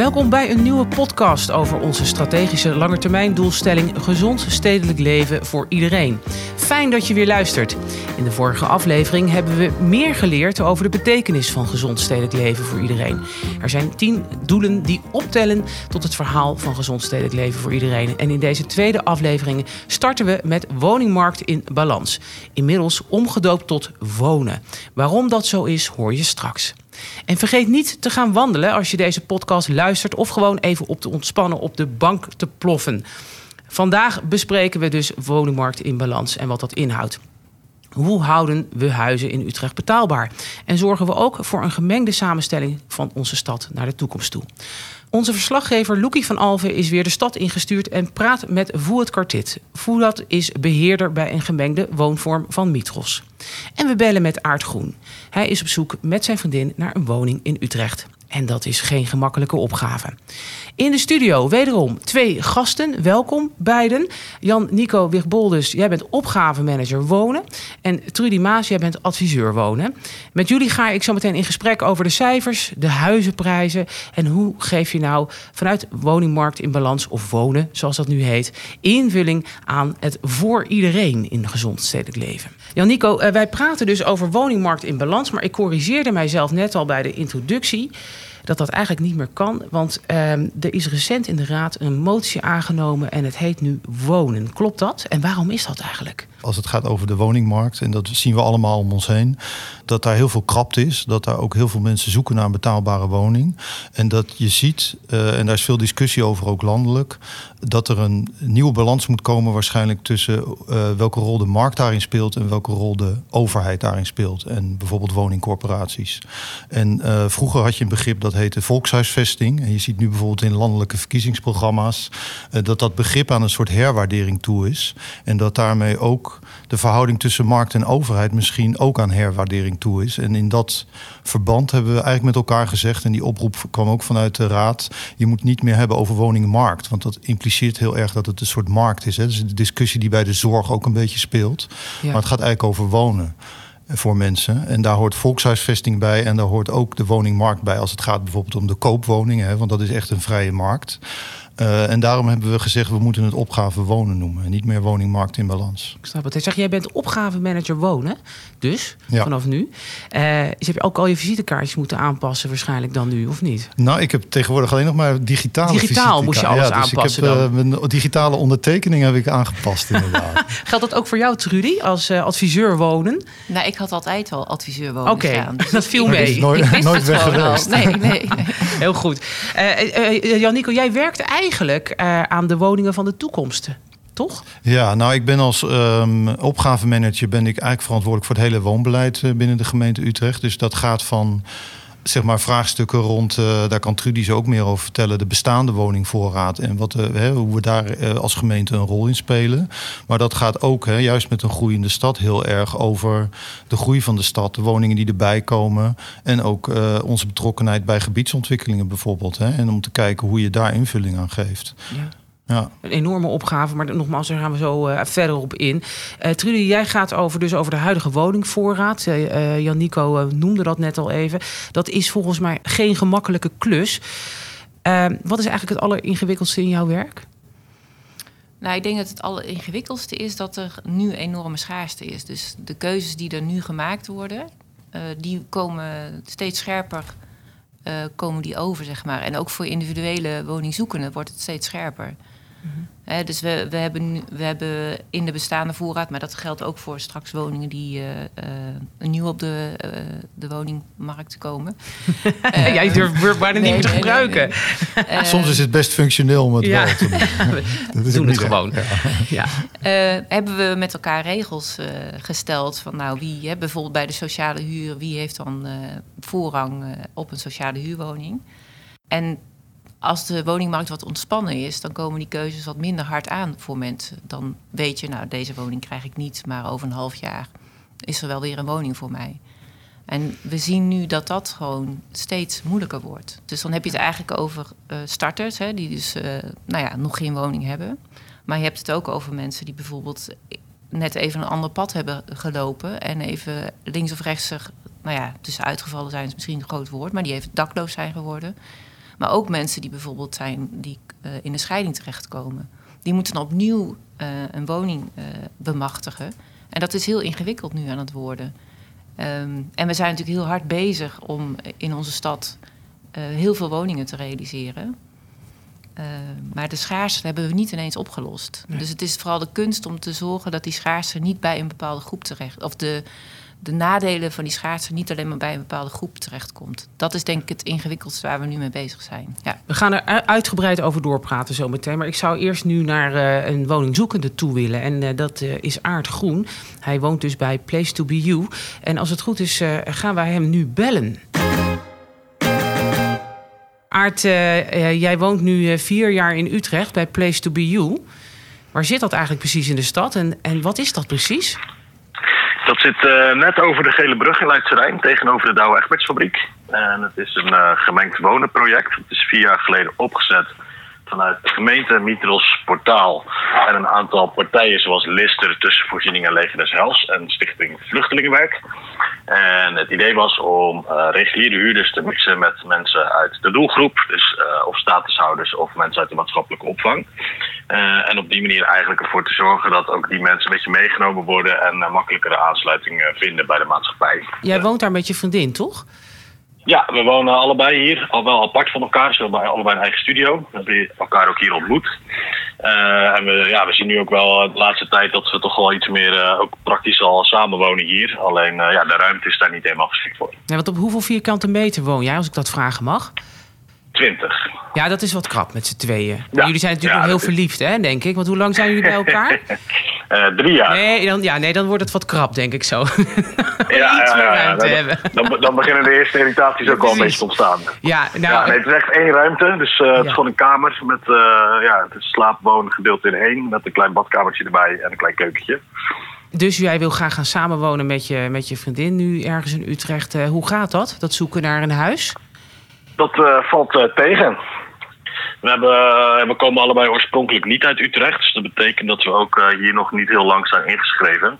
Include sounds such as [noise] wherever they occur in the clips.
Welkom bij een nieuwe podcast over onze strategische langetermijndoelstelling gezond stedelijk leven voor iedereen. Fijn dat je weer luistert. In de vorige aflevering hebben we meer geleerd over de betekenis van gezond stedelijk leven voor iedereen. Er zijn tien doelen die optellen tot het verhaal van gezond stedelijk leven voor iedereen. En in deze tweede aflevering starten we met woningmarkt in balans. Inmiddels omgedoopt tot wonen. Waarom dat zo is, hoor je straks. En vergeet niet te gaan wandelen als je deze podcast luistert of gewoon even op te ontspannen op de bank te ploffen. Vandaag bespreken we dus woningmarkt in balans en wat dat inhoudt. Hoe houden we huizen in Utrecht betaalbaar? En zorgen we ook voor een gemengde samenstelling van onze stad naar de toekomst toe? Onze verslaggever Loekie van Alve is weer de stad ingestuurd en praat met Voet Kartit. Voet is beheerder bij een gemengde woonvorm van Mitros. En we bellen met Aart Groen. Hij is op zoek met zijn vriendin naar een woning in Utrecht. En dat is geen gemakkelijke opgave. In de studio wederom twee gasten. Welkom beiden. Jan-Nico Wigboldus, jij bent opgavemanager wonen. En Trudy Maas, jij bent adviseur wonen. Met jullie ga ik zo meteen in gesprek over de cijfers, de huizenprijzen... en hoe geef je nou vanuit woningmarkt in balans of wonen, zoals dat nu heet... invulling aan het voor iedereen in gezond stedelijk leven. Jan-Nico, eh, wij praten dus over woningmarkt in balans... maar ik corrigeerde mijzelf net al bij de introductie dat dat eigenlijk niet meer kan. Want ehm, er is recent in de Raad een motie aangenomen en het heet nu wonen. Klopt dat? En waarom is dat eigenlijk? Als het gaat over de woningmarkt, en dat zien we allemaal om ons heen, dat daar heel veel krapte is. Dat daar ook heel veel mensen zoeken naar een betaalbare woning. En dat je ziet, uh, en daar is veel discussie over ook landelijk, dat er een nieuwe balans moet komen waarschijnlijk tussen uh, welke rol de markt daarin speelt en welke rol de overheid daarin speelt. En bijvoorbeeld woningcorporaties. En uh, vroeger had je een begrip dat heette volkshuisvesting. En je ziet nu bijvoorbeeld in landelijke verkiezingsprogramma's dat dat begrip aan een soort herwaardering toe is. En dat daarmee ook de verhouding tussen markt en overheid misschien ook aan herwaardering toe is. En in dat verband hebben we eigenlijk met elkaar gezegd, en die oproep kwam ook vanuit de Raad, je moet niet meer hebben over woningenmarkt. Want dat impliceert heel erg dat het een soort markt is. Hè. Dus de discussie die bij de zorg ook een beetje speelt. Ja. Maar het gaat eigenlijk over wonen voor mensen. En daar hoort volkshuisvesting bij en daar hoort ook de woningmarkt bij als het gaat bijvoorbeeld om de koopwoningen, hè, want dat is echt een vrije markt. Uh, en daarom hebben we gezegd, we moeten het opgave wonen noemen. En niet meer woningmarkt in balans. Ik snap het. Hij zegt, jij bent opgavemanager wonen. Dus, ja. vanaf nu. Uh, dus heb je ook al je visitekaartjes moeten aanpassen waarschijnlijk dan nu, of niet? Nou, ik heb tegenwoordig alleen nog maar digitale Digitaal moest je alles ja, dus aanpassen ik heb, dan? Uh, mijn digitale ondertekening heb ik aangepast [laughs] inderdaad. Geldt dat ook voor jou, Trudy, als adviseur wonen? Nou, ik had altijd al adviseur wonen Oké, okay. dus [laughs] dat viel mee. nooit, nooit weg geweest. Nee, nee, nee. [laughs] Heel goed. Jan-Nico, jij werkt eigenlijk eigenlijk uh, aan de woningen van de toekomst. Toch? Ja, nou, ik ben als um, opgavemanager ben ik eigenlijk verantwoordelijk voor het hele woonbeleid uh, binnen de gemeente Utrecht. Dus dat gaat van zeg maar vraagstukken rond, uh, daar kan Trudy zo ook meer over vertellen, de bestaande woningvoorraad en wat, hè, hoe we daar uh, als gemeente een rol in spelen. Maar dat gaat ook, juist met een groeiende stad, heel erg over de groei van de stad, de woningen die erbij komen en ook onze betrokkenheid bij gebiedsontwikkelingen bijvoorbeeld. Hè, en om te kijken hoe je daar invulling aan geeft. Ja. Ja. Een enorme opgave, maar nogmaals, daar gaan we zo uh, verder op in. Uh, Trudy, jij gaat over, dus over de huidige woningvoorraad. Uh, Jan-Nico noemde dat net al even. Dat is volgens mij geen gemakkelijke klus. wat is eigenlijk het alleringewikkeldste in jouw werk? Nou, ik denk dat het alleringewikkeldste is dat er nu enorme schaarste is. Dus de keuzes die er nu gemaakt worden, die komen steeds scherper uh, komen die over, zeg maar. En ook voor individuele woningzoekenden wordt het steeds scherper. He, dus we, we, hebben, we hebben in de bestaande voorraad, maar dat geldt ook voor straks woningen die uh, uh, nieuw op de, de woningmarkt komen. [laughs] Jij durft bijna nee, niet te nee, gebruiken. Nee, [laughs] Soms is het best functioneel om het ja. wel te doen. [laughs] we doen het gewoon. Ja. ja. hebben we met elkaar regels gesteld van nou wie, hè, bijvoorbeeld bij de sociale huur, wie heeft dan voorrang op een sociale huurwoning? En als de woningmarkt wat ontspannen is, dan komen die keuzes wat minder hard aan voor mensen. Dan weet je, nou, deze woning krijg ik niet, maar over een half jaar is er wel weer een woning voor mij. En we zien nu dat dat gewoon steeds moeilijker wordt. Dus dan heb je het eigenlijk over uh, starters, hè, die dus uh, nou ja, nog geen woning hebben. Maar je hebt het ook over mensen die bijvoorbeeld net even een ander pad hebben gelopen en even links of rechts, nou ja, tussen uitgevallen zijn is misschien een groot woord, maar die even dakloos zijn geworden Maar ook mensen die bijvoorbeeld zijn die in een scheiding terechtkomen. Die moeten dan opnieuw een woning bemachtigen. En dat is heel ingewikkeld nu aan het worden. Ehm, en we zijn natuurlijk heel hard bezig om in onze stad heel veel woningen te realiseren. Uh, maar de schaarste hebben we niet ineens opgelost. Dus het is vooral de kunst om te zorgen dat die schaarste niet bij een bepaalde groep terecht. Of de, de nadelen van die schaarste niet alleen maar bij een bepaalde groep terechtkomt. Dat is denk ik het ingewikkeldste waar we nu mee bezig zijn. Ja. We gaan er uitgebreid over doorpraten zometeen. Maar ik zou eerst nu naar uh, een woningzoekende toe willen. En uh, dat uh, is Aart Groen. Hij woont dus bij Place to Be You. En als het goed is, gaan wij hem nu bellen. Aart, jij woont nu vier jaar in Utrecht bij Place to Be You. Waar zit dat eigenlijk precies in de stad en, en wat is dat precies? Dat zit uh, net over de Gele Brug in Leidse tegenover de Douwe Egbertsfabriek. En het is een uh, gemengd wonenproject. Het is vier jaar geleden opgezet vanuit de gemeente, Mitros Portaal en een aantal partijen zoals Lister, Tussenvoorziening en Leger des Hels en Stichting Vluchtelingenwerk. En het idee was om uh, reguliere huurders te mixen met mensen uit de doelgroep, dus uh, of statushouders of mensen uit de maatschappelijke opvang. Uh, en op die manier eigenlijk ervoor te zorgen dat ook die mensen een beetje meegenomen worden en makkelijkere aansluiting vinden bij de maatschappij. Jij woont daar met je vriendin, toch? Ja, we wonen allebei hier, al wel apart van elkaar. Ze hebben allebei een eigen studio. We hebben elkaar ook hier ontmoet. Uh, en we, ja, we zien nu ook wel de laatste tijd dat we toch wel iets meer uh, ook praktisch al samenwonen hier. Alleen uh, ja, de ruimte is daar niet helemaal geschikt voor. Ja, want op hoeveel vierkante meter woon jij, als ik dat vragen mag? 20. Ja, dat is wat krap met z'n tweeën. Ja. Jullie zijn natuurlijk ja, heel verliefd, hè, denk ik. Want hoe lang zijn jullie bij elkaar? [laughs] uh, drie jaar. Nee dan, ja, nee, dan wordt het wat krap, denk ik zo. [laughs] ja, Iets dan, hebben. Dan, dan, beginnen de eerste irritaties ook al een beetje te ontstaan. Ja, nou, ja, nee, het is echt één ruimte. Dus uh, het is gewoon een kamer met uh, ja, het slaapwonen gedeeld in één. Met een klein badkamertje erbij en een klein keukentje. Dus jij wil graag gaan samenwonen met je, met je vriendin nu ergens in Utrecht. hoe gaat dat, dat zoeken naar een huis? Dat valt tegen. We, hebben, uh, we komen allebei oorspronkelijk niet uit Utrecht. Dus dat betekent dat we ook hier nog niet heel lang zijn ingeschreven.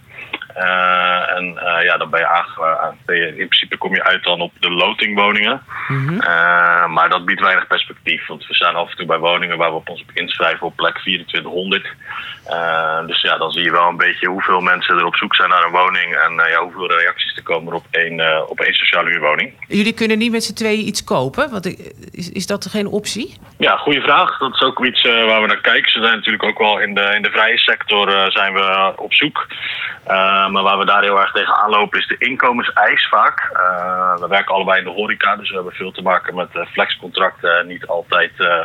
Uh, en uh, ja, dan ben je aange... in principe kom je uit dan op de lotingwoningen. Mm -hmm. uh, maar dat biedt weinig perspectief. Want we zijn af en toe bij woningen waar we op ons inschrijven op plek 2400. dus ja, dan zie je wel een beetje hoeveel mensen er op zoek zijn naar een woning. En ja, hoeveel reacties er komen op één, op één sociale huurwoning. Jullie kunnen niet met z'n tweeën iets kopen? Want is, is dat geen optie? Ja, goede vraag. Dat is ook iets waar we naar kijken. Ze zijn natuurlijk ook wel in de, in de vrije sector zijn we op zoek. Maar waar we daar heel erg tegen aanlopen is de inkomenseis vaak. Uh, we werken allebei in de horeca, dus we hebben veel te maken met uh, flexcontracten en niet altijd uh,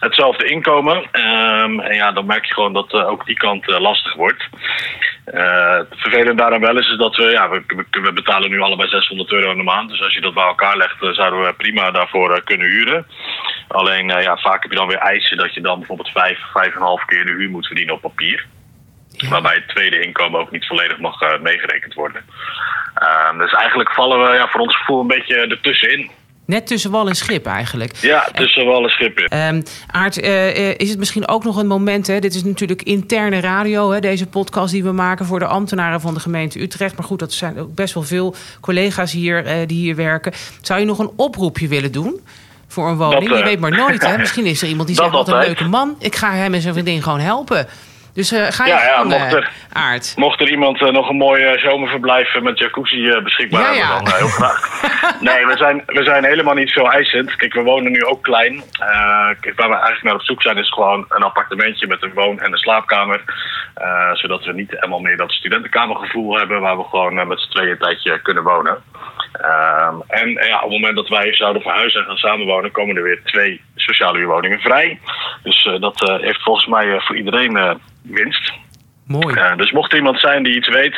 hetzelfde inkomen. Um, en ja, dan merk je gewoon dat ook die kant lastig wordt. het vervelende daaraan wel is, is dat we, ja, we, we, betalen nu allebei 600 euro in de maand. Dus als je dat bij elkaar legt, zouden we prima daarvoor kunnen huren. Alleen ja, vaak heb je dan weer eisen dat je dan bijvoorbeeld 5, 5,5 keer de huur moet verdienen op papier. Waarbij het tweede inkomen ook niet volledig mag uh, meegerekend worden. Uh, dus eigenlijk vallen we ja, voor ons gevoel een beetje ertussenin. Net tussen wal en schip eigenlijk. Ja, tussen wal en schip. Ja. Um, Aart, uh, is het misschien ook nog een moment... Hè, dit is natuurlijk interne radio, hè, deze podcast die we maken... voor de ambtenaren van de gemeente Utrecht. Maar goed, dat zijn ook best wel veel collega's hier uh, die hier werken. Zou je nog een oproepje willen doen voor een woning? Dat, je weet maar nooit, hè? [laughs] Misschien is er iemand die zegt... wat een leuke man, ik ga hem en zijn vriendin gewoon helpen. Dus uh, ga je ja, ja, mocht er, Aard. Mocht er iemand uh, nog een mooi uh, zomerverblijf met jacuzzi beschikbaar ja, hebben, dan heel graag. [laughs] nee, we zijn, we zijn helemaal niet zo eisend. Kijk, we wonen nu ook klein. kijk, waar we eigenlijk naar op zoek zijn is gewoon een appartementje met een woon- en een slaapkamer. zodat we niet helemaal meer dat studentenkamergevoel hebben, waar we gewoon met z'n tweeën een tijdje kunnen wonen. Um, en ja, op het moment dat wij zouden verhuizen en gaan samenwonen, komen er weer twee sociale huurwoningen vrij. Dus uh, dat uh, heeft volgens mij uh, voor iedereen winst. Mooi. dus mocht er iemand zijn die iets weet,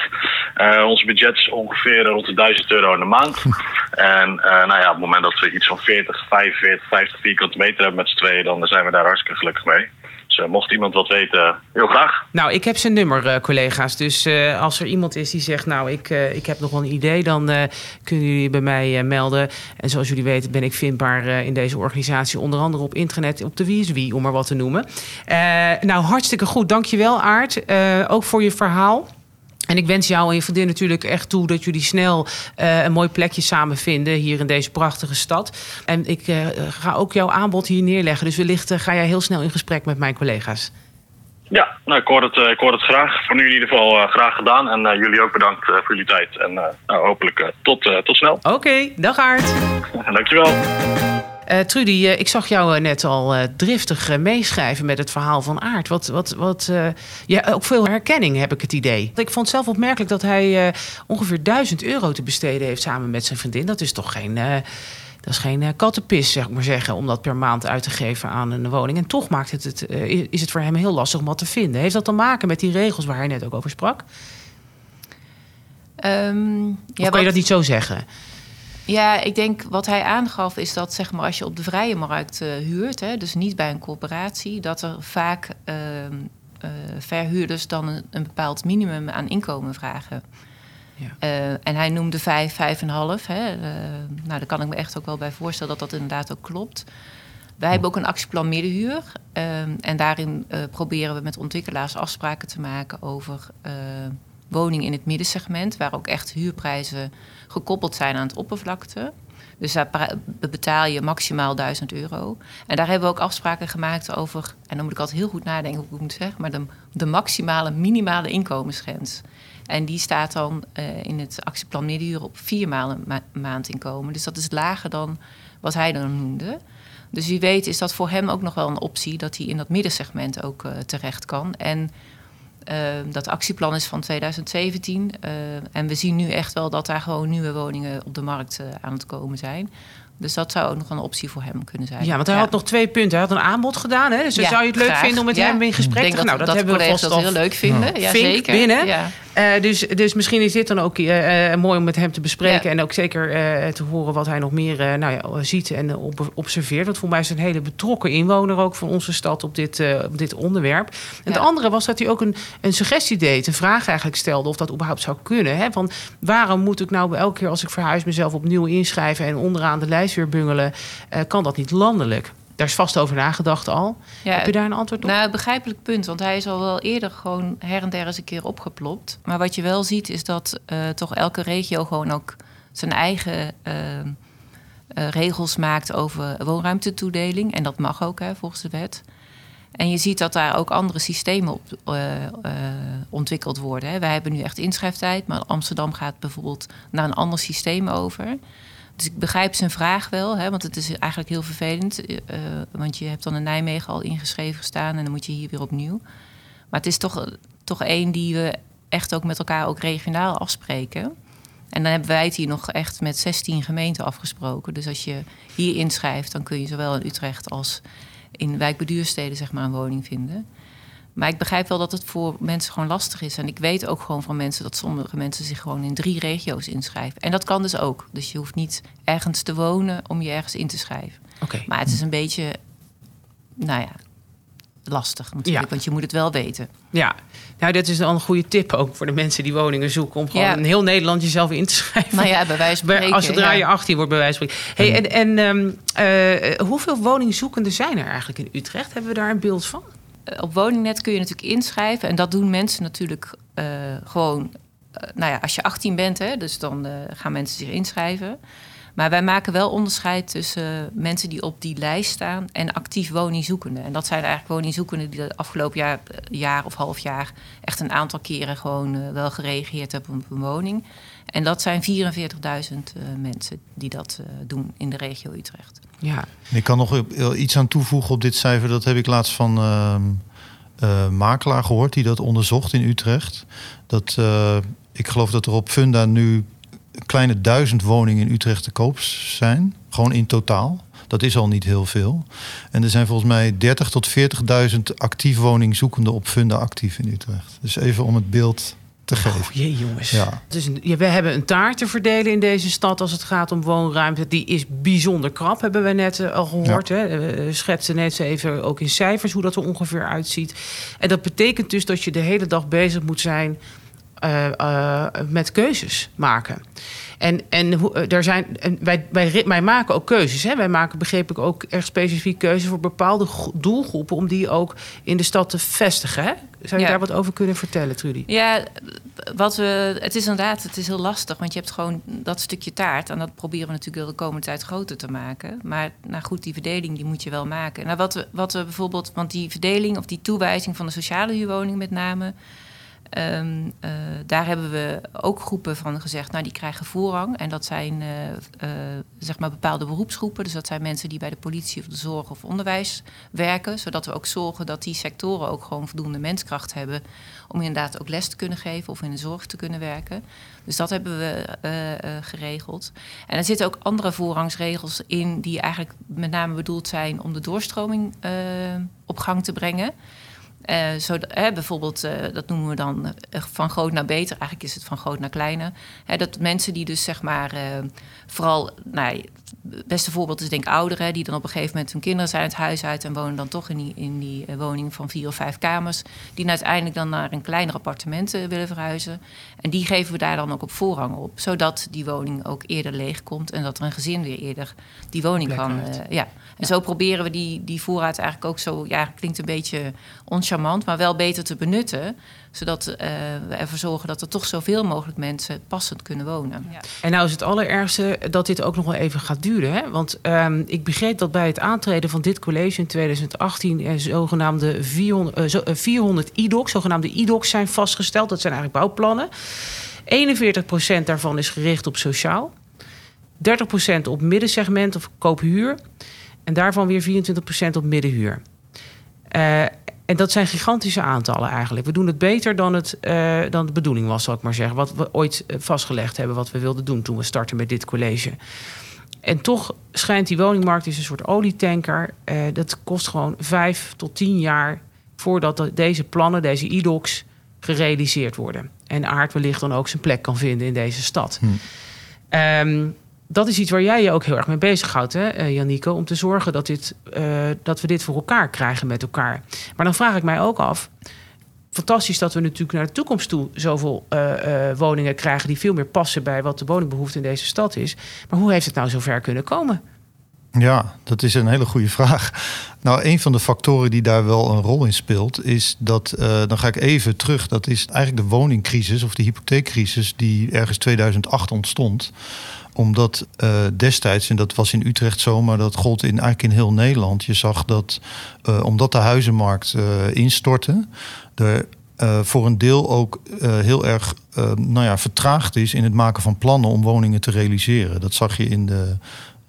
ons budget is ongeveer rond de 1000 euro in de maand. [laughs] en nou ja, op het moment dat we iets van 40, 45, 50 vierkante meter hebben met z'n tweeën, dan zijn we daar hartstikke gelukkig mee. Dus mocht iemand wat weten, heel graag. Nou, ik heb zijn nummer, uh, collega's. Dus uh, als er iemand is die zegt, nou, ik, ik heb nog wel een idee... dan kunnen jullie bij mij melden. En zoals jullie weten ben ik vindbaar in deze organisatie... onder andere op internet, op de Wie is Wie, om maar wat te noemen. nou, hartstikke goed. Dankjewel, Aart. ook voor je verhaal. En ik wens jou en je vriendin natuurlijk echt toe dat jullie snel uh, een mooi plekje samen vinden hier in deze prachtige stad. En ik uh, ga ook jouw aanbod hier neerleggen. Dus wellicht uh, ga jij heel snel in gesprek met mijn collega's. Ja, nou, ik, hoor het, ik hoor het graag. Voor nu in ieder geval graag gedaan. En jullie ook bedankt voor jullie tijd. En nou, hopelijk tot, tot snel. Oké, okay, dag Aart. [laughs] Dankjewel. Uh, Trudy, uh, ik zag jou uh, net al driftig meeschrijven met het verhaal van Aard. Wat, wat, wat, ja, ook veel herkenning heb ik het idee. Ik vond het zelf opmerkelijk dat hij ongeveer 1000 euro te besteden heeft samen met zijn vriendin. Dat is toch geen, dat is geen kattenpis, zeg ik maar zeggen, om dat per maand uit te geven aan een woning. En toch maakt het het, is het voor hem heel lastig om wat te vinden. Heeft dat te maken met die regels waar hij net ook over sprak? Um, ja, of kan wat... je dat niet zo zeggen? Ja, ik denk wat hij aangaf is dat zeg maar, als je op de vrije markt uh, huurt, hè, dus niet bij een corporatie, dat er vaak uh, uh, verhuurders dan een, een, bepaald minimum aan inkomen vragen. Ja. Uh, en hij noemde vijf, vijf en half. Hè. nou, daar kan ik me echt ook wel bij voorstellen dat dat inderdaad ook klopt. Wij hebben ook een actieplan middenhuur. en daarin proberen we met ontwikkelaars afspraken te maken over woning in het middensegment, waar ook echt huurprijzen gekoppeld zijn aan het oppervlakte. Dus daar betaal je maximaal 1000 euro. En daar hebben we ook afspraken gemaakt over, en dan moet ik altijd heel goed nadenken hoe ik het moet zeggen, maar de, maximale minimale inkomensgrens. En die staat dan uh, in het actieplan middenhuur op vier maanden ma maandinkomen. Dus dat is lager dan wat hij dan noemde. Dus wie weet is dat voor hem ook nog wel een optie dat hij in dat middensegment ook uh, terecht kan. En dat actieplan is van 2017. Uh, en we zien nu echt wel dat daar gewoon nieuwe woningen op de markt uh, aan het komen zijn. Dus dat zou ook nog een optie voor hem kunnen zijn. Ja, want hij had nog twee punten. Hij had een aanbod gedaan. Hè? Dus ja, zou je het leuk vinden om met hem in gesprek te gaan? Nou, dat, dat hebben we dat heel leuk vinden. Ja, zeker. binnen. Uh, dus, dus misschien is dit dan ook uh, mooi om met hem te bespreken. En ook zeker uh, te horen wat hij nog meer nou ja, ziet en observeert. Want voor mij is een hele betrokken inwoner ook van onze stad op dit, op dit onderwerp. En het andere was dat hij ook een, een suggestie deed. Een vraag eigenlijk stelde of dat überhaupt zou kunnen. Hè? Van waarom moet ik nou elke keer als ik verhuis mezelf opnieuw inschrijven... en onderaan de lijst weer bungelen? kan dat niet landelijk? Daar is vast over nagedacht al. Ja, Heb je daar een antwoord op? Nou, begrijpelijk punt. Want hij is al wel eerder gewoon her en der eens een keer opgeplopt. Maar wat je wel ziet is dat uh, toch elke regio gewoon ook zijn eigen uh, uh, regels maakt over woonruimtetoedeling. En dat mag ook hè, volgens de wet. En je ziet dat daar ook andere systemen op ontwikkeld worden. Hè. Wij hebben nu echt inschrijftijd, maar Amsterdam gaat bijvoorbeeld naar een ander systeem over. Dus ik begrijp zijn vraag wel, hè, want het is eigenlijk heel vervelend. Uh, want je hebt dan in Nijmegen al ingeschreven staan en dan moet je hier weer opnieuw. Maar het is toch, toch één die we echt ook met elkaar ook regionaal afspreken. En dan hebben wij het hier nog echt met 16 gemeenten afgesproken. Dus als je hier inschrijft, dan kun je zowel in Utrecht als in wijkbeduursteden zeg maar, een woning vinden. Maar ik begrijp wel dat het voor mensen gewoon lastig is. En ik weet ook gewoon van mensen dat sommige mensen zich gewoon in drie regio's inschrijven. En dat kan dus ook. Dus je hoeft niet ergens te wonen om je ergens in te schrijven. Okay. Maar het is een beetje, nou ja, lastig natuurlijk. Ja. Want je moet het wel weten. Ja, nou, dat is dan een goede tip ook voor de mensen die woningen zoeken. Om gewoon ja. in heel Nederland jezelf in te schrijven. Nou ja, bij wijze van spreken. Als zodra je 18 wordt, bij wijze van spreken. Hey, en en um, uh, hoeveel woningzoekenden zijn er eigenlijk in Utrecht? Hebben we daar een beeld van? Eh, op woningnet kun je natuurlijk inschrijven. En dat doen mensen natuurlijk uh, gewoon. Uh, nou ja, als je 18 bent, hè, dus dan gaan mensen zich inschrijven. Maar wij maken wel onderscheid tussen mensen die op die lijst staan en actief woningzoekenden. En dat zijn eigenlijk woningzoekenden die de afgelopen jaar, jaar of half jaar echt een aantal keren gewoon wel gereageerd hebben op een woning. En dat zijn 44.000 mensen die dat doen in de regio Utrecht. Ja. Ik kan nog iets aan toevoegen op dit cijfer. Dat heb ik laatst van uh, makelaar gehoord die dat onderzocht in Utrecht. Dat, uh, ik geloof dat er op Funda nu kleine duizend woningen in Utrecht te koop zijn. Gewoon in totaal. Dat is al niet heel veel. En er zijn volgens mij 30 tot 40.000 actief woningzoekenden op Funda actief in Utrecht. Dus even om het beeld te geven. Oh, jee, jongens. Ja. Dus ja, we hebben een taart te verdelen in deze stad als het gaat om woonruimte. Die is bijzonder krap, hebben we net uh, al gehoord. Ja. Hè? We schetsen net even ook in cijfers hoe dat er ongeveer uitziet. En dat betekent dus dat je de hele dag bezig moet zijn uh, met keuzes maken. En, en eh, er zijn, en wij, wij, wij maken ook keuzes. Hè? Wij maken, begreep ik, ook echt specifiek keuzes voor bepaalde gro- doelgroepen. om die ook in de stad te vestigen. Hè? Zou je Ja. daar wat over kunnen vertellen, Trudy? Ja, wat we, het is inderdaad het is heel lastig, want je hebt gewoon dat stukje taart. En dat proberen we natuurlijk de komende tijd groter te maken. Maar nou goed, die verdeling die moet je wel maken. Nou, wat, we, wat we bijvoorbeeld, want die verdeling of die toewijzing van de sociale huurwoning met name... ehm, eh, daar hebben we ook groepen van gezegd, nou die krijgen voorrang. En dat zijn eh, eh, zeg maar bepaalde beroepsgroepen. Dus dat zijn mensen die bij de politie of de zorg of onderwijs werken. Zodat we ook zorgen dat die sectoren ook gewoon voldoende menskracht hebben om inderdaad ook les te kunnen geven of in de zorg te kunnen werken. Dus dat hebben we geregeld. En er zitten ook andere voorrangsregels in die eigenlijk met name bedoeld zijn om de doorstroming op gang te brengen. Eh, zo, hè, bijvoorbeeld, eh, dat noemen we dan eh, van groot naar beter. Eigenlijk is het van groot naar kleiner. Hè, dat mensen die dus zeg maar vooral, nou, het beste voorbeeld is denk ik ouderen, die dan op een gegeven moment hun kinderen zijn het huis uit en wonen dan toch in die, in die woning van vier of vijf kamers. Die uiteindelijk dan naar een kleiner appartement willen verhuizen. En die geven we daar dan ook op voorrang op, zodat die woning ook eerder leeg komt en dat er een gezin weer eerder die woning kan. ja. En zo proberen we die, die voorraad eigenlijk ook zo, ja, klinkt een beetje oncharmant, maar wel beter te benutten. Zodat eh, we ervoor zorgen dat er toch zoveel mogelijk mensen passend kunnen wonen. En nou is het allerergste dat dit ook nog wel even gaat duren. Hè? Want ehm, ik begreep dat bij het aantreden van dit college in 2018... er zogenaamde 400, eh, zo- eh, 400 IDOC's, zogenaamde IDOC's zijn vastgesteld. Dat zijn eigenlijk bouwplannen. 41% daarvan is gericht op sociaal. 30% op middensegment of koophuur. En daarvan weer 24% op middenhuur. Eh, en dat zijn gigantische aantallen eigenlijk. We doen het beter dan, het, eh, dan de bedoeling was, zal ik maar zeggen. Wat we ooit eh, vastgelegd hebben, wat we wilden doen toen we startten met dit college. En toch schijnt die woningmarkt is een soort olietanker. Eh, dat kost gewoon vijf tot tien jaar voordat de- deze plannen, deze IDOC's, gerealiseerd worden. En Aard wellicht dan ook zijn plek kan vinden in deze stad. Hm. Ehm, dat is iets waar jij je ook heel erg mee bezighoudt, hè, eh, Janneke, om te zorgen dat, dit, eh, dat we dit voor elkaar krijgen met elkaar. Maar dan vraag ik mij ook af. Fantastisch dat we natuurlijk naar de toekomst toe zoveel eh, woningen krijgen die veel meer passen bij wat de woningbehoefte in deze stad is. Maar hoe heeft het nou zover kunnen komen? Ja, dat is een hele goede vraag. Nou, een van de factoren die daar wel een rol in speelt, is dat, dan ga ik even terug, dat is eigenlijk de woningcrisis of de hypotheekcrisis die ergens 2008 ontstond omdat eh, destijds, en dat was in Utrecht zo, maar dat gold in, eigenlijk in heel Nederland. Je zag dat eh, omdat de huizenmarkt eh, instortte, er voor een deel ook heel erg nou ja, vertraagd is in het maken van plannen om woningen te realiseren. Dat zag je in de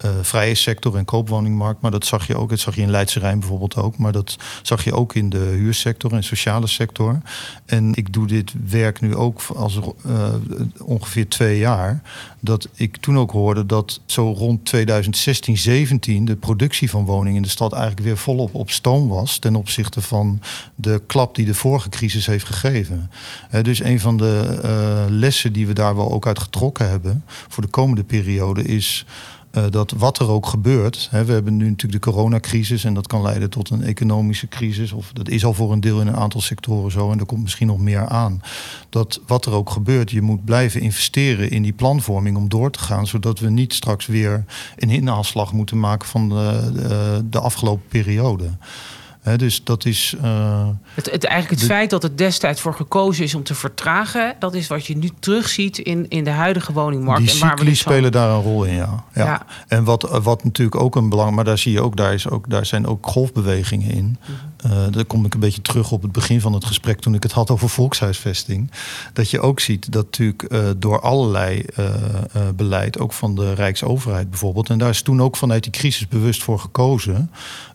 eh, vrije sector en koopwoningmarkt, maar dat zag je ook. Dat zag je in Leidse Rijn bijvoorbeeld ook, maar dat zag je ook in de huursector en sociale sector. En ik doe dit werk nu ook als eh, ongeveer twee jaar. Dat ik toen ook hoorde dat zo rond 2016, 17 de productie van woningen in de stad eigenlijk weer volop op stoom was ten opzichte van de klap die de vorige crisis heeft gegeven. Dus een van de eh, lessen die we daar wel ook uit getrokken hebben voor de komende periode is. Eh, dat wat er ook gebeurt. Hè, we hebben nu natuurlijk de coronacrisis en dat kan leiden tot een economische crisis. Of dat is al voor een deel in een aantal sectoren zo en er komt misschien nog meer aan. Dat wat er ook gebeurt, je moet blijven investeren in die planvorming om door te gaan. Zodat we niet straks weer een inhaalslag moeten maken van de, de, de afgelopen periode. Dus dat is. eh, Het, het, eigenlijk het De- feit dat het destijds voor gekozen is om te vertragen, dat is wat je nu terugziet in, in de huidige woningmarkt. Die en waar we cycli dus van- spelen daar een rol in, ja. ja. Ja. En wat, wat natuurlijk ook een belang, maar daar zie je ook, daar, is ook, daar zijn ook golfbewegingen in. Mhm. Eh daar kom ik een beetje terug op het begin van het gesprek toen ik het had over volkshuisvesting. Dat je ook ziet dat natuurlijk eh, door allerlei eh, eh, beleid, ook van de Rijksoverheid bijvoorbeeld, en daar is toen ook vanuit die crisis bewust voor gekozen,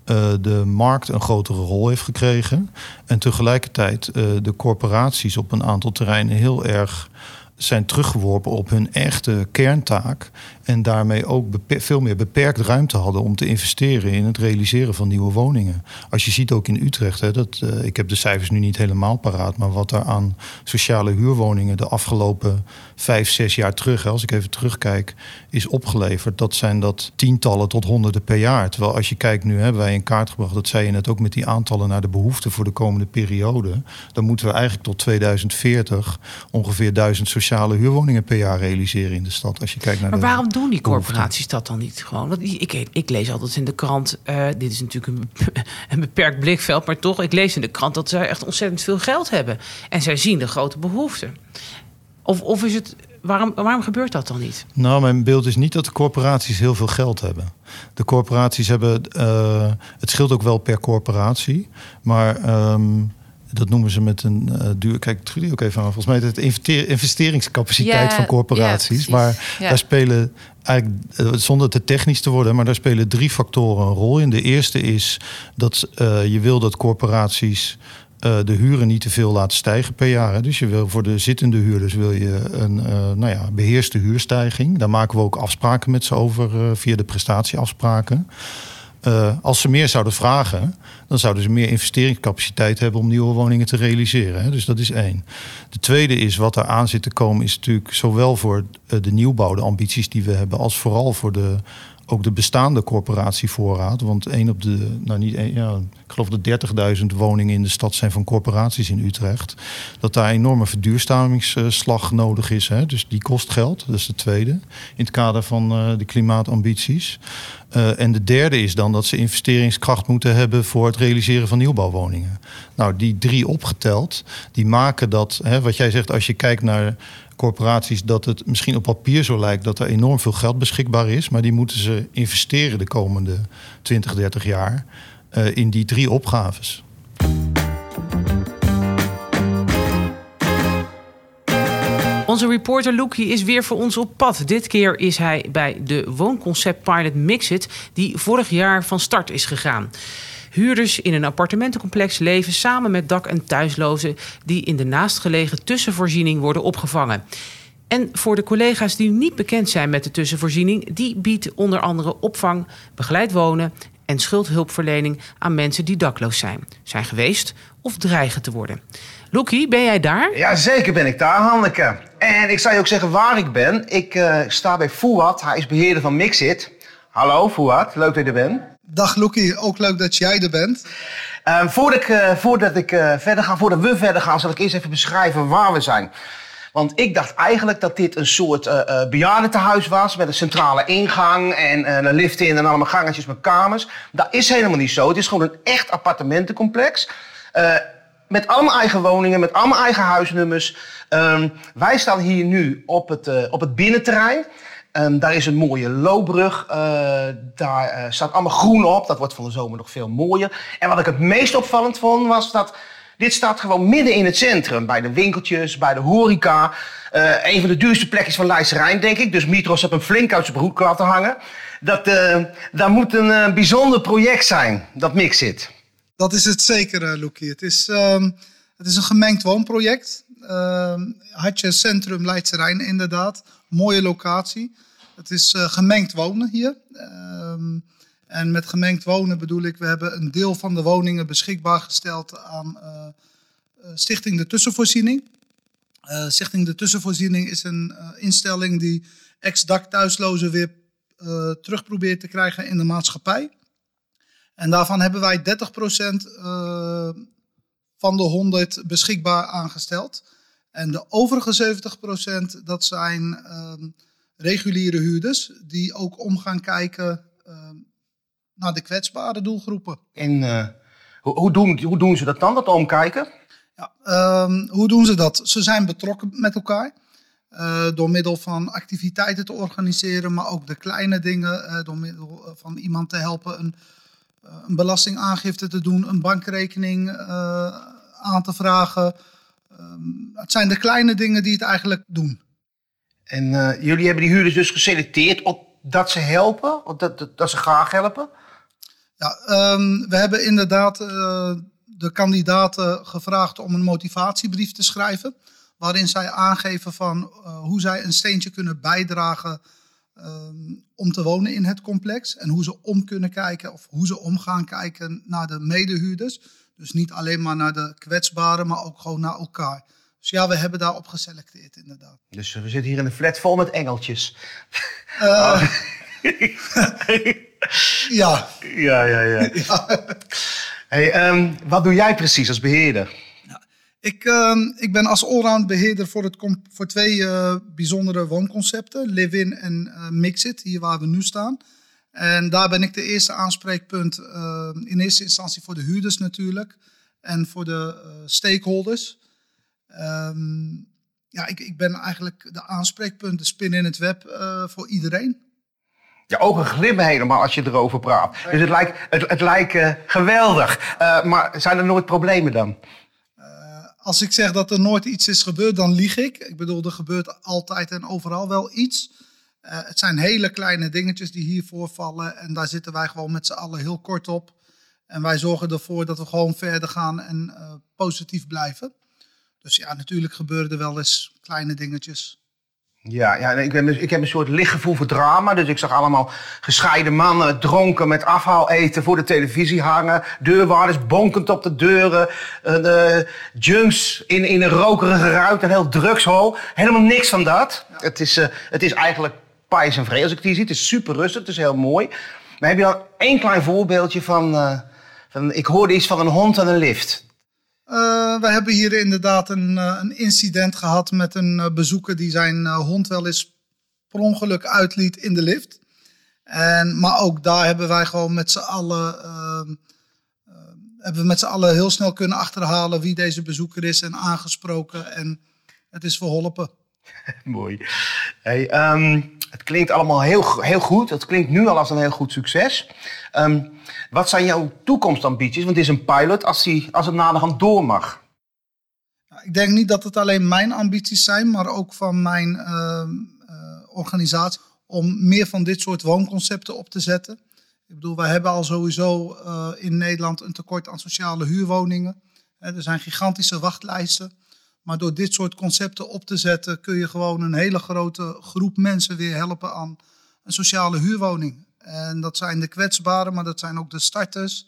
eh, de markt een grotere rol heeft gekregen. En tegelijkertijd eh, de corporaties op een aantal terreinen heel erg zijn teruggeworpen op hun echte kerntaak. En daarmee ook veel meer beperkt ruimte hadden om te investeren in het realiseren van nieuwe woningen. Als je ziet ook in Utrecht, hè, dat, uh, ik heb de cijfers nu niet helemaal paraat, maar wat er aan sociale huurwoningen de afgelopen vijf, zes jaar terug, hè, als ik even terugkijk, is opgeleverd. Dat zijn dat tientallen tot honderden per jaar. Terwijl als je kijkt, nu hebben wij in kaart gebracht, dat zei je net ook met die aantallen naar de behoeften voor de komende periode. Dan moeten we eigenlijk tot 2040 ongeveer duizend sociale huurwoningen per jaar realiseren in de stad. Als je kijkt naar maar waarom doen die corporaties dat dan niet gewoon? Want ik, ik lees altijd in de krant, uh, dit is natuurlijk een, [laughs] een, beperkt blikveld, maar toch, ik lees in de krant dat zij echt ontzettend veel geld hebben. En zij zien de grote behoeften. Of, of is het Waarom, waarom, gebeurt dat dan niet? Nou, mijn beeld is niet dat de corporaties heel veel geld hebben. De corporaties hebben. Uh, het scheelt ook wel per corporatie. Maar um, dat noemen ze met een uh, duur. Kijk, Trudy ook even aan. Volgens mij het investeringscapaciteit van corporaties. maar daar spelen eigenlijk, uh, zonder te technisch te worden, maar daar spelen drie factoren een rol in. De eerste is dat uh, je wil dat corporaties de huren niet te veel laten stijgen per jaar. Dus je wil voor de zittende huurders wil je een uh, nou ja, beheerste huurstijging. Daar maken we ook afspraken met ze over uh, via de prestatieafspraken. Als ze meer zouden vragen, dan zouden ze meer investeringscapaciteit hebben om nieuwe woningen te realiseren. Hè? Dus dat is één. De tweede is wat er aan zit te komen, is natuurlijk zowel voor de nieuwbouw, de ambities die we hebben, als vooral voor de ook de bestaande corporatievoorraad. Want één op de, nou niet ja, ik geloof de 30.000 woningen in de stad zijn van corporaties in Utrecht. Dat daar een enorme verduurzamingsslag nodig is. Hè? Dus die kost geld. Dat is de tweede. In het kader van uh, de klimaatambities. Uh, en de derde is dan dat ze investeringskracht moeten hebben voor het realiseren van nieuwbouwwoningen. Nou, die drie opgeteld, die maken dat, hè, wat jij zegt, als je kijkt naar corporaties dat het misschien op papier zo lijkt dat er enorm veel geld beschikbaar is. Maar die moeten ze investeren de komende 20, 30 jaar uh, in die drie opgaves. Onze reporter Loekie is weer voor ons op pad. Dit keer is hij bij de woonconcept pilot Mixit, die vorig jaar van start is gegaan. Huurders in een appartementencomplex leven samen met dak- en thuislozen die in de naastgelegen tussenvoorziening worden opgevangen. En voor de collega's die niet bekend zijn met de tussenvoorziening, die biedt onder andere opvang, begeleid wonen en schuldhulpverlening aan mensen die dakloos zijn, zijn geweest of dreigen te worden. Loekie, ben jij daar? Ja, zeker ben ik daar, Hanneke. En ik zou je ook zeggen waar ik ben. Ik uh, sta bij Fouad, hij is beheerder van Mixit. Hallo Fouad, leuk dat je er bent. Dag Loekie, ook leuk dat jij er bent. Uh, voordat ik, uh, voordat ik uh, verder ga, voordat we verder gaan, zal ik eerst even beschrijven waar we zijn. Want ik dacht eigenlijk dat dit een soort uh, bejaardentehuis was met een centrale ingang en een lift in en allemaal gangetjes met kamers. Dat is helemaal niet zo. Het is gewoon een echt appartementencomplex. met allemaal eigen woningen, met allemaal eigen huisnummers. Um, wij staan hier nu op het, op het binnenterrein. Um, daar is een mooie loopbrug. Uh, daar uh, staat allemaal groen op. Dat wordt van de zomer nog veel mooier. En wat ik het meest opvallend vond, was dat dit staat gewoon midden in het centrum. Bij de winkeltjes, bij de horeca. Uh, een van de duurste plekjes van Leidse Rijn, denk ik. Dus Mitros heeft hem flink uit zijn broek laten hangen. Dat, dat moet een bijzonder project zijn, dat Mixit. Dat is het zeker, Loekie. Het is, um, het is een gemengd woonproject. Ehm, had je centrum Leidse Rijn inderdaad. Mooie locatie. Het is uh, gemengd wonen hier. Um, en met gemengd wonen bedoel ik, we hebben een deel van de woningen beschikbaar gesteld aan uh, Stichting de Tussenvoorziening. Stichting de Tussenvoorziening is een instelling die ex-dak thuislozen weer terug probeert te krijgen in de maatschappij. En daarvan hebben wij 30% van de 100 beschikbaar aangesteld. En de overige 70% dat zijn uh, reguliere huurders die ook om gaan kijken uh, naar de kwetsbare doelgroepen. En uh, hoe, doen, hoe doen ze dat dan, dat omkijken? Ja, ehm, hoe doen ze dat? Ze zijn betrokken met elkaar. Uh, door middel van activiteiten te organiseren, maar ook de kleine dingen, uh, door middel van iemand te helpen een, een belastingaangifte te doen, een bankrekening aan te vragen. Um, het zijn de kleine dingen die het eigenlijk doen. En uh, jullie hebben die huurders dus geselecteerd op dat ze helpen, of dat, dat, dat ze graag helpen? Ja, um, we hebben inderdaad uh, de kandidaten gevraagd om een motivatiebrief te schrijven. Waarin zij aangeven van uh, hoe zij een steentje kunnen bijdragen ehm, om te wonen in het complex. En hoe ze om kunnen kijken of hoe ze om gaan kijken naar de medehuurders. Dus niet alleen maar naar de kwetsbaren, maar ook gewoon naar elkaar. Dus ja, we hebben daarop geselecteerd inderdaad. Dus we zitten hier in een flat vol met engeltjes. Eh, [laughs] ja, Ja, ja, [laughs] ja. Hey, ehm, wat doe jij precies als beheerder? Ik, ehm, ik ben als allround beheerder voor, het voor twee eh, bijzondere woonconcepten. Live-in en eh Mixit, hier waar we nu staan. En daar ben ik de eerste aanspreekpunt eh, in eerste instantie voor de huurders natuurlijk. En voor de eh, stakeholders. Ehm, ja, ik, ik ben eigenlijk de aanspreekpunt, de spin in het web eh, voor iedereen. Je ogen glimmen helemaal als je erover praat. Dus het lijkt, het, het lijkt geweldig. Maar zijn er nooit problemen dan? Als ik zeg dat er nooit iets is gebeurd, dan lieg ik. Ik bedoel, er gebeurt altijd en overal wel iets. Eh, het zijn hele kleine dingetjes die hier voorvallen. En daar zitten wij gewoon met z'n allen heel kort op. En wij zorgen ervoor dat we gewoon verder gaan en eh, positief blijven. Dus ja, natuurlijk gebeuren er wel eens kleine dingetjes. Ja, ja ik, ben, dus- ik heb een soort lichtgevoel voor drama. Dus ik zag allemaal gescheiden mannen dronken met afhaal eten voor de televisie hangen. Deurwaarders bonkend op de deuren. eh, junks in, in een rokerige ruimte, een heel drugshol. Helemaal niks van dat. Het, is, het is eigenlijk pais en vrede als ik het hier zie. Het is super rustig, het is heel mooi. Maar heb je dan één klein voorbeeldje van, eh, van... Ik hoorde iets van een hond en een lift. Eh, we hebben hier inderdaad een, eh, een incident gehad met een bezoeker die zijn hond wel eens per ongeluk uitliet in de lift. En, maar ook daar hebben wij gewoon met z'n allen, ehm, eh, hebben we met z'n allen heel snel kunnen achterhalen wie deze bezoeker is en aangesproken. En het is verholpen. [laughs] Mooi. Hey, ehm, het klinkt allemaal heel, heel goed. Het klinkt nu al als een heel goed succes. Ehm, wat zijn jouw toekomstambities? Want het is een pilot als, die, als het naderhand door mag. Nou, Ik denk niet dat het alleen mijn ambities zijn, maar ook van mijn ehm, eh, organisatie om meer van dit soort woonconcepten op te zetten. Ik bedoel, wij hebben al sowieso eh, in Nederland een tekort aan sociale huurwoningen. Er zijn gigantische wachtlijsten. Maar door dit soort concepten op te zetten kun je gewoon een hele grote groep mensen weer helpen aan een sociale huurwoning. En dat zijn de kwetsbaren, maar dat zijn ook de starters.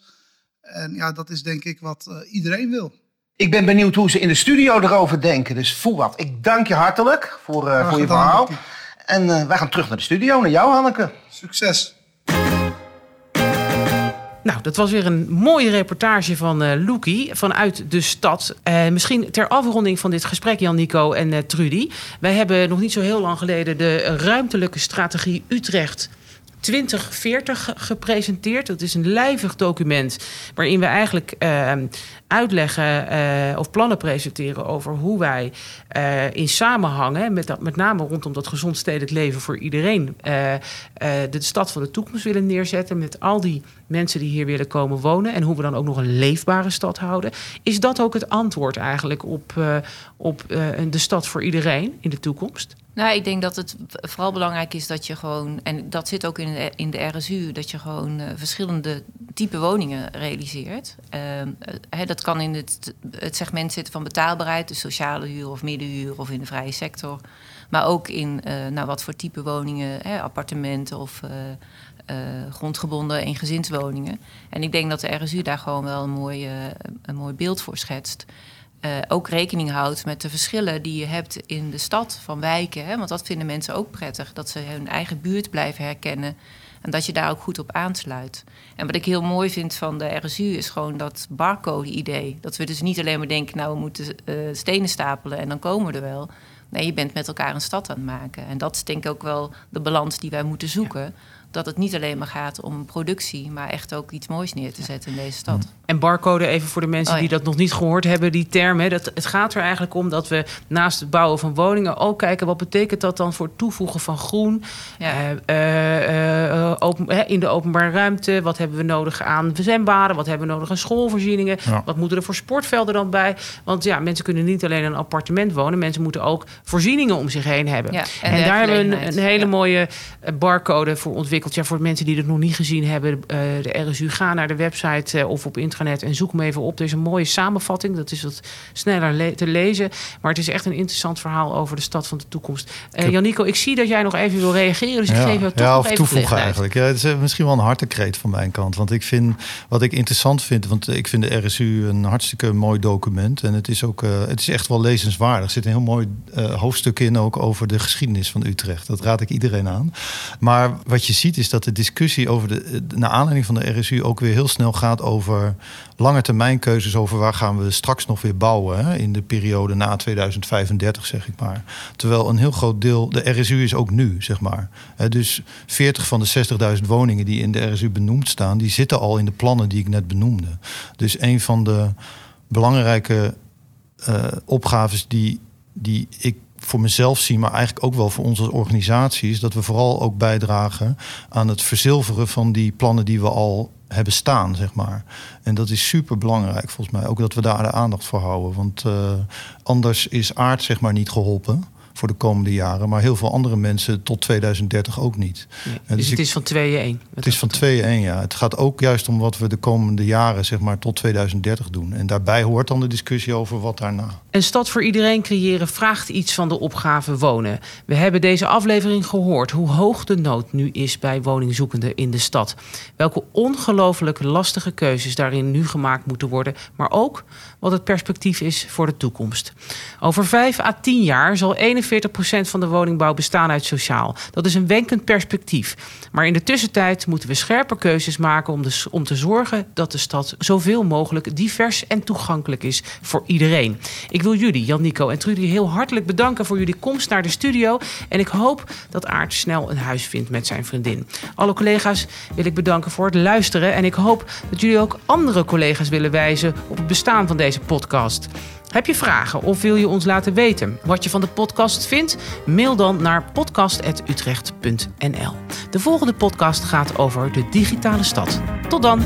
En ja, dat is denk ik wat eh, iedereen wil. Ik ben benieuwd hoe ze in de studio erover denken. Dus voel wat. Ik dank je hartelijk voor, eh, voor je verhaal. En eh, wij gaan terug naar de studio, naar jou Hanneke. Succes! Nou, dat was weer een mooie reportage van eh Loekie vanuit de stad. Eh, misschien ter afronding van dit gesprek, Jan Nico en eh, Trudy. Wij hebben nog niet zo heel lang geleden de ruimtelijke strategie Utrecht 2040 ge- gepresenteerd. Dat is een lijvig document waarin we eigenlijk eh, uitleggen eh, of plannen presenteren over hoe wij eh, in samenhangen, met, dat, met name rondom dat gezond stedelijk leven voor iedereen, eh, de stad van de toekomst willen neerzetten met al die mensen die hier willen komen wonen en hoe we dan ook nog een leefbare stad houden. Is dat ook het antwoord eigenlijk op, op de stad voor iedereen in de toekomst? Nou, ik denk dat het vooral belangrijk is dat je gewoon, en dat zit ook in de, in de RSU, dat je gewoon eh, verschillende type woningen realiseert. Ehm, eh, dat kan in het, het segment zitten van betaalbaarheid, dus sociale huur of middenhuur of in de vrije sector. Maar ook in eh, nou, wat voor type woningen, appartementen of grondgebonden eengezinswoningen. En ik denk dat de RSU daar gewoon wel een mooi, eh, een mooi beeld voor schetst. Eh, ook rekening houdt met de verschillen die je hebt in de stad van wijken. Hè? Want dat vinden mensen ook prettig. Dat ze hun eigen buurt blijven herkennen. En dat je daar ook goed op aansluit. En wat ik heel mooi vind van de RSU is gewoon dat barcode-idee. Dat we dus niet alleen maar denken, nou we moeten eh, stenen stapelen en dan komen we er wel. Nee, je bent met elkaar een stad aan het maken. En dat is denk ik ook wel de balans die wij moeten zoeken. Dat het niet alleen maar gaat om productie, maar echt ook iets moois neer te zetten in deze stad. En barcode, even voor de mensen Oh ja. die dat nog niet gehoord hebben, die term. Hè, dat, het gaat er eigenlijk om dat we naast het bouwen van woningen ook kijken wat betekent dat dan voor het toevoegen van groen Ja. eh, eh, eh, open, hè, in de openbare ruimte. Wat hebben we nodig aan zwembaden? Wat hebben we nodig aan schoolvoorzieningen? Ja. Wat moeten er voor sportvelden dan bij? Want ja, mensen kunnen niet alleen in een appartement wonen, mensen moeten ook voorzieningen om zich heen hebben. Ja, en en daar hebben we een, een hele Ja. mooie barcode voor ontwikkeld. Ja, voor mensen die het nog niet gezien hebben, eh, de RSU, ga naar de website eh, of op internet en zoek hem even op. Er is een mooie samenvatting. Dat is wat sneller le- te lezen. Maar het is echt een interessant verhaal over de stad van de toekomst. Heb- Janico, ik zie dat jij nog even wil reageren. Dus ik geef jou toch ja, nog even toevoegen eigenlijk. Ja, het is misschien wel een hartekreet van mijn kant. Want ik vind, wat ik interessant vind, want ik vind de RSU een hartstikke mooi document. En het is ook, het is echt wel lezenswaardig. Er zit een heel mooi eh, hoofdstuk in ook over de geschiedenis van Utrecht. Dat raad ik iedereen aan. Maar wat je ziet is dat de discussie over de, naar aanleiding van de RSU ook weer heel snel gaat over lange termijn keuzes over waar gaan we straks nog weer bouwen hè, in de periode na 2035, zeg ik maar. Terwijl een heel groot deel, de RSU is ook nu, zeg maar. Dus 40 van de 60.000 woningen die in de RSU benoemd staan, die zitten al in de plannen die ik net benoemde. Dus een van de belangrijke eh, opgaves die, die ik voor mezelf zie, maar eigenlijk ook wel voor ons als organisatie, is dat we vooral ook bijdragen aan het verzilveren van die plannen die we al hebben staan, zeg maar. En dat is super belangrijk volgens mij. Ook dat we daar de aandacht voor houden. Want eh, anders is aard zeg maar niet geholpen voor de komende jaren. Maar heel veel andere mensen tot 2030 ook niet. Ja, dus dus het ik- is van 2-1. Het is van 2 1 ja. Het gaat ook juist om wat we de komende jaren, zeg maar, tot 2030 doen. En daarbij hoort dan de discussie over wat daarna. Een stad voor iedereen creëren vraagt iets van de opgave wonen. We hebben deze aflevering gehoord hoe hoog de nood nu is bij woningzoekenden in de stad. Welke ongelooflijk lastige keuzes daarin nu gemaakt moeten worden, maar ook wat het perspectief is voor de toekomst. Over 5 à 10 jaar zal 41% van de woningbouw bestaan uit sociaal. Dat is een wenkend perspectief. Maar in de tussentijd moeten we scherpe keuzes maken om, de, om te zorgen dat de stad zoveel mogelijk divers en toegankelijk is voor iedereen. Ik wil jullie, Jan Nico en Trudy, heel hartelijk bedanken voor jullie komst naar de studio. En ik hoop dat Aart snel een huis vindt met zijn vriendin. Alle collega's wil ik bedanken voor het luisteren. En ik hoop dat jullie ook andere collega's willen wijzen op het bestaan van deze podcast. Heb je vragen of wil je ons laten weten wat je van de podcast vindt? Mail dan naar podcast.utrecht.nl. De volgende podcast gaat over de digitale stad. Tot dan!